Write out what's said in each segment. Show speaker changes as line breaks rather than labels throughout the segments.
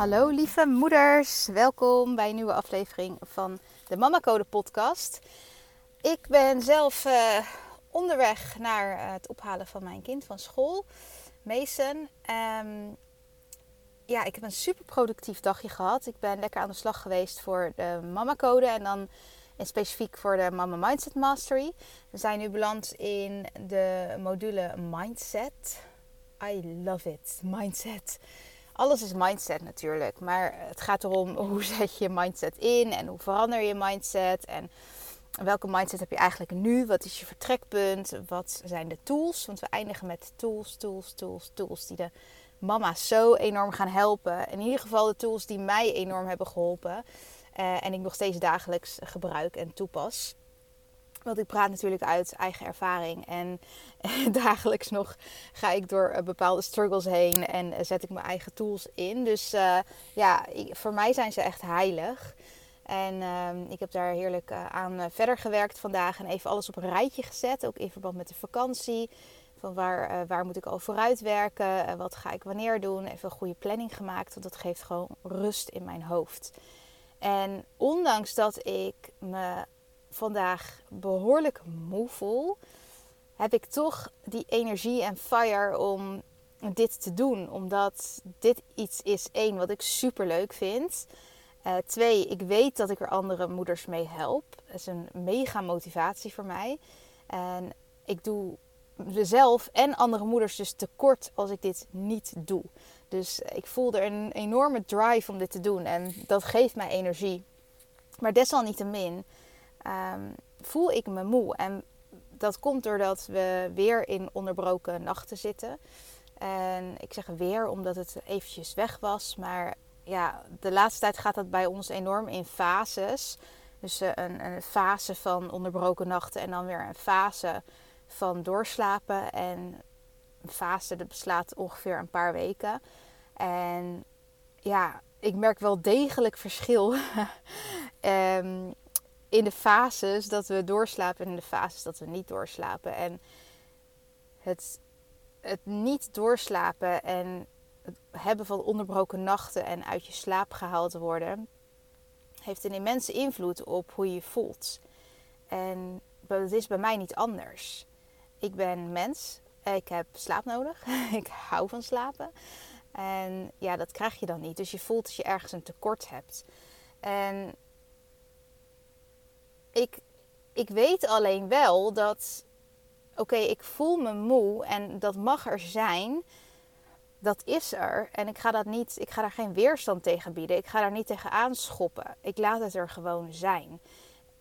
Hallo lieve moeders, welkom bij een nieuwe aflevering van de Mama Code podcast. Ik ben zelf uh, onderweg naar het ophalen van mijn kind van school, Mason. Um, ja, ik heb een super productief dagje gehad. Ik ben lekker aan de slag geweest voor de Mama Code en dan in specifiek voor de Mama Mindset Mastery. We zijn nu beland in de module Mindset. I love it, Mindset alles is mindset natuurlijk. Maar het gaat erom hoe zet je je mindset in en hoe verander je mindset. En welke mindset heb je eigenlijk nu? Wat is je vertrekpunt? Wat zijn de tools? Want we eindigen met tools, tools, tools, tools die de mama's zo enorm gaan helpen. In ieder geval de tools die mij enorm hebben geholpen. Uh, en ik nog steeds dagelijks gebruik en toepas. Want ik praat natuurlijk uit eigen ervaring. En dagelijks nog ga ik door eh, bepaalde struggles heen en eh, zet ik mijn eigen tools in. Dus uh, ja, voor mij zijn ze echt heilig. En uh, ik heb daar heerlijk aan verder gewerkt vandaag en even alles op een rijtje gezet. Ook in verband met de vakantie. Van waar, waar moet ik al vooruit werken? wat ga ik wanneer doen? Even een goede planning gemaakt. Want dat geeft gewoon rust in mijn hoofd. En ondanks dat ik me vandaag behoorlijk moe voel, heb ik toch die energie en fire om dit te doen. Omdat dit iets is, één, wat ik super leuk vind. Uh, twee, ik weet dat ik er andere moeders mee help. Dat is een mega motivatie voor mij. En ik doe mezelf en andere moeders dus tekort als ik dit niet doe. Dus ik voel er een enorme drive om dit te doen. En dat geeft mij energie. Maar desalniettemin um, voel ik me moe. En dat komt doordat we weer in onderbroken nachten zitten. En ik zeg weer omdat het eventjes weg was. Maar ja, de laatste tijd gaat dat bij ons enorm in fases. Dus eh, een, een fase van onderbroken nachten en dan weer een fase van doorslapen. En een fase dat beslaat ongeveer een paar weken. En ja, ik merk wel degelijk verschil. um, in de fases dat we doorslapen en in de fases dat we niet doorslapen. En het, het niet doorslapen en het hebben van onderbroken nachten en uit je slaap gehaald worden, heeft een immense invloed op hoe je je voelt. En dat is bij mij niet anders. Ik ben mens, ik heb slaap nodig, ik hou van slapen. En ja, dat krijg je dan niet. Dus je voelt dat je ergens een tekort hebt. En ik, ik weet alleen wel dat, oké, ik voel me moe en dat mag er zijn. Dat is er. En ik ga, dat niet, ik ga daar geen weerstand tegen bieden. Ik ga daar niet tegen aanschoppen. Ik laat het er gewoon zijn.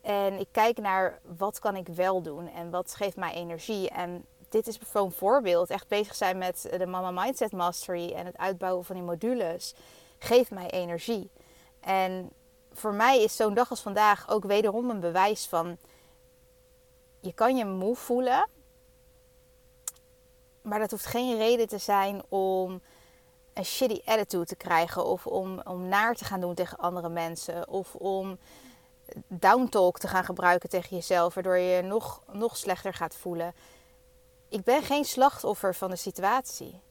En ik kijk naar wat kan ik wel doen en wat geeft mij energie. En dit is een voorbeeld. Echt bezig zijn met de Mama Mindset Mastery en het uitbouwen van die modules. Geeft mij energie. En voor mij is zo'n dag als vandaag ook wederom een bewijs van je kan je moe voelen, maar dat hoeft geen reden te zijn om een shitty attitude te krijgen of om, om naar te gaan doen tegen andere mensen of om downtalk te gaan gebruiken tegen jezelf, waardoor je je nog, nog slechter gaat voelen. Ik ben geen slachtoffer van de situatie.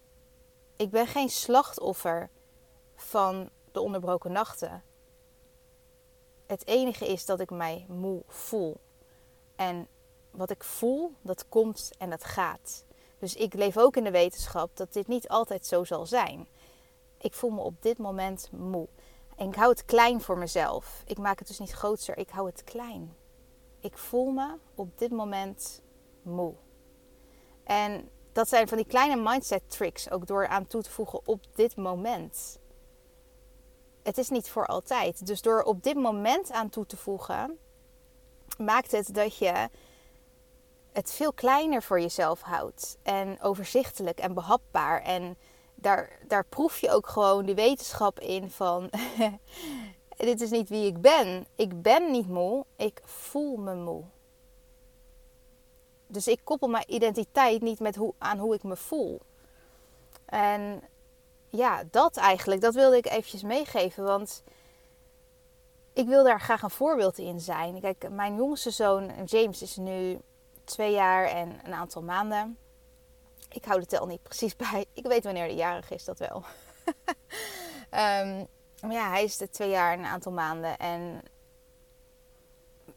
Ik ben geen slachtoffer van de onderbroken nachten. Het enige is dat ik mij moe voel. En wat ik voel, dat komt en dat gaat. Dus ik leef ook in de wetenschap dat dit niet altijd zo zal zijn. Ik voel me op dit moment moe. En ik hou het klein voor mezelf. Ik maak het dus niet groter, ik hou het klein. Ik voel me op dit moment moe. En dat zijn van die kleine mindset tricks, ook door aan toe te voegen op dit moment het is niet voor altijd. Dus door op dit moment aan toe te voegen, maakt het dat je het veel kleiner voor jezelf houdt. En overzichtelijk en behapbaar. En daar, daar proef je ook gewoon de wetenschap in van... dit is niet wie ik ben. Ik ben niet moe, ik voel me moe. Dus ik koppel mijn identiteit niet met hoe, aan hoe ik me voel. En ja, dat eigenlijk, dat wilde ik eventjes meegeven. Want ik wil daar graag een voorbeeld in zijn. Kijk, mijn jongste zoon James is nu twee jaar en een aantal maanden. Ik hou de tel niet precies bij. Ik weet wanneer de jarig is, dat wel. um, maar ja, hij is de twee jaar en een aantal maanden. En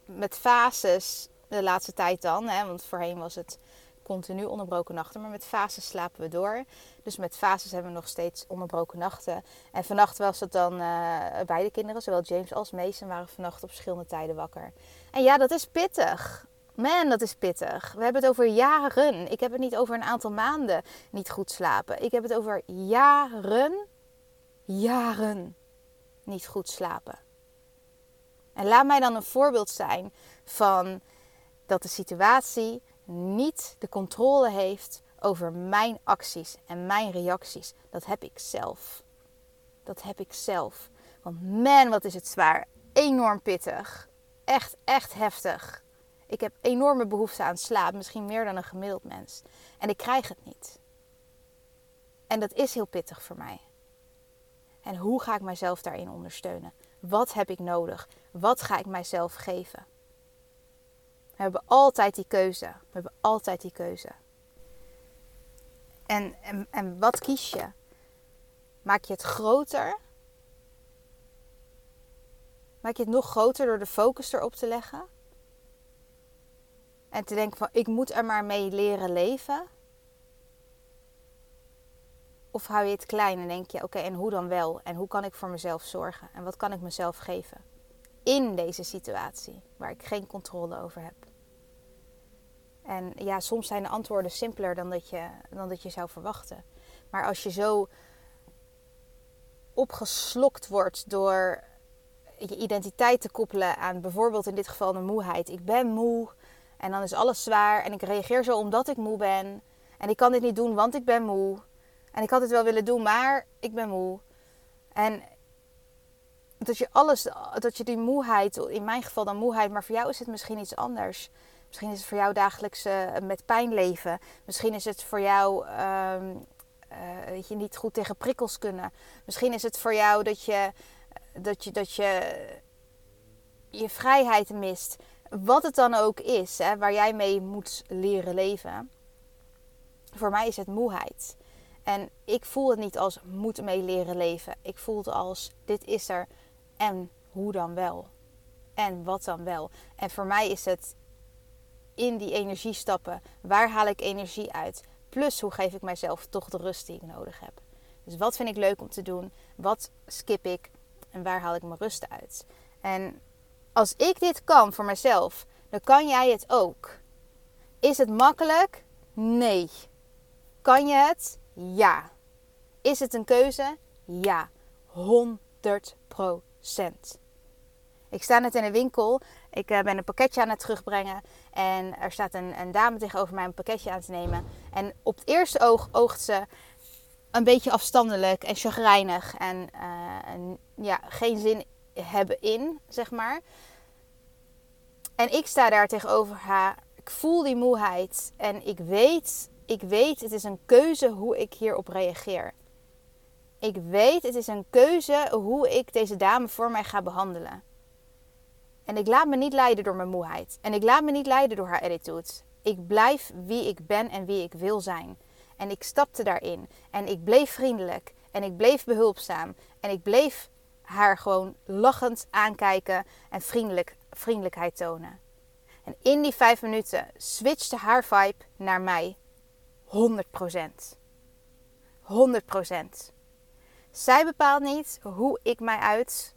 met fases de laatste tijd dan. Hè, want voorheen was het continu onderbroken nachten. Maar met fases slapen we door. Dus met fases hebben we nog steeds onderbroken nachten. En vannacht was het dan uh, beide kinderen, zowel James als Mason, waren vannacht op verschillende tijden wakker. En ja, dat is pittig. Man, dat is pittig. We hebben het over jaren. Ik heb het niet over een aantal maanden niet goed slapen. Ik heb het over jaren, jaren niet goed slapen. En laat mij dan een voorbeeld zijn van dat de situatie niet de controle heeft over mijn acties en mijn reacties. Dat heb ik zelf. Dat heb ik zelf. Want man, wat is het zwaar. Enorm pittig. Echt, echt heftig. Ik heb enorme behoefte aan slaap, misschien meer dan een gemiddeld mens. En ik krijg het niet. En dat is heel pittig voor mij. En hoe ga ik mijzelf daarin ondersteunen? Wat heb ik nodig? Wat ga ik mijzelf geven? We hebben altijd die keuze. We hebben altijd die keuze. En, en, en wat kies je? Maak je het groter? Maak je het nog groter door de focus erop te leggen? En te denken van ik moet er maar mee leren leven? Of hou je het klein en denk je oké en hoe dan wel? En hoe kan ik voor mezelf zorgen? En wat kan ik mezelf geven? In deze situatie waar ik geen controle over heb. En ja, soms zijn de antwoorden simpeler dan dat je, dan dat je zou verwachten. Maar als je zo opgeslokt wordt door je identiteit te koppelen aan bijvoorbeeld in dit geval de moeheid. Ik ben moe en dan is alles zwaar en ik reageer zo omdat ik moe ben. En ik kan dit niet doen, want ik ben moe. En ik had het wel willen doen, maar ik ben moe. En dat je alles, dat je die moeheid, in mijn geval dan moeheid, maar voor jou is het misschien iets anders. Misschien is het voor jou dagelijks uh, met pijn leven. Misschien is het voor jou um, uh, dat je niet goed tegen prikkels kunnen. Misschien is het voor jou dat je, dat je, dat je je vrijheid mist. Wat het dan ook is, hè, waar jij mee moet leren leven. Voor mij is het moeheid. En ik voel het niet als moet mee leren leven. Ik voel het als dit is er en hoe dan wel. En wat dan wel. En voor mij is het in die energie stappen. Waar haal ik energie uit? Plus hoe geef ik mijzelf toch de rust die ik nodig heb. Dus wat vind ik leuk om te doen? Wat skip ik? En waar haal ik mijn rust uit? En als ik dit kan voor mezelf, dan kan jij het ook. Is het makkelijk? Nee. Kan je het? Ja. Is het een keuze? Ja. 100 Ik sta net in een winkel. Ik eh, ben een pakketje aan het terugbrengen. En er staat een, een, dame tegenover mij een pakketje aan te nemen. En op het eerste oog oogt ze een beetje afstandelijk en chagrijnig. En, uh, en ja, geen zin hebben in, zeg maar. En ik sta daar tegenover haar. Ik voel die moeheid. En ik weet, ik weet, het is een keuze hoe ik hierop reageer. Ik weet, het is een keuze hoe ik deze dame voor mij ga behandelen. En ik laat me niet leiden door mijn moeheid. En ik laat me niet leiden door haar attitude. Ik blijf wie ik ben en wie ik wil zijn. En ik stapte daarin. En ik bleef vriendelijk. En ik bleef behulpzaam. En ik bleef haar gewoon lachend aankijken en vriendelijk, vriendelijkheid tonen. En in die vijf minuten switchte haar vibe naar mij 100%. 100%. Zij bepaalt niet hoe ik mij uit,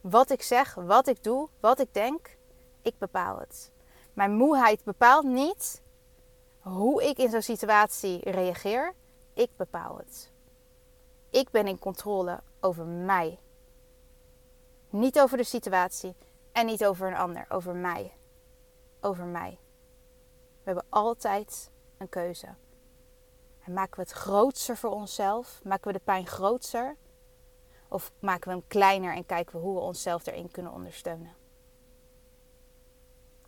wat ik zeg, wat ik doe, wat ik denk. Ik bepaal het. Mijn moeheid bepaalt niet hoe ik in zo'n situatie reageer. Ik bepaal het. Ik ben in controle over mij. Niet over de situatie en niet over een ander, over mij. Over mij. We hebben altijd een keuze. En maken we het grootser voor onszelf? Maken we de pijn grootser? Of maken we hem kleiner en kijken we hoe we onszelf erin kunnen ondersteunen?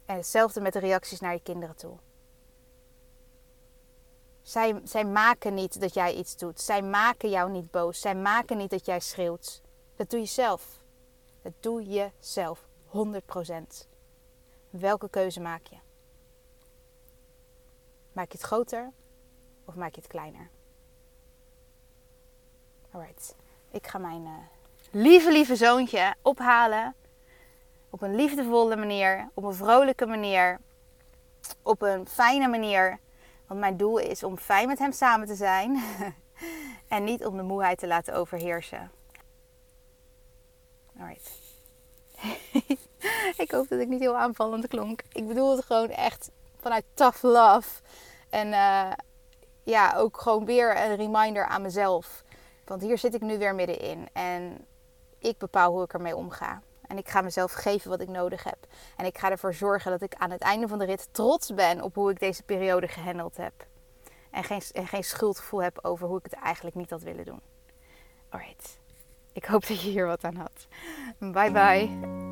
En hetzelfde met de reacties naar je kinderen toe. Zij, zij maken niet dat jij iets doet. Zij maken jou niet boos. Zij maken niet dat jij schreeuwt. Dat doe je zelf. Dat doe je zelf. 100%. Welke keuze maak je? Maak je het groter of maak je het kleiner? Alright. Ik ga mijn uh, lieve, lieve zoontje ophalen. Op een liefdevolle manier. Op een vrolijke manier. Op een fijne manier. Want mijn doel is om fijn met hem samen te zijn. en niet om de moeheid te laten overheersen. Alright. ik hoop dat ik niet heel aanvallend klonk. Ik bedoel het gewoon echt vanuit tough love. En uh, ja, ook gewoon weer een reminder aan mezelf. Want hier zit ik nu weer middenin. En ik bepaal hoe ik ermee omga. En ik ga mezelf geven wat ik nodig heb. En ik ga ervoor zorgen dat ik aan het einde van de rit trots ben op hoe ik deze periode gehandeld heb. En geen, en geen schuldgevoel heb over hoe ik het eigenlijk niet had willen doen. Alright. Ik hoop dat je hier wat aan had. Bye bye.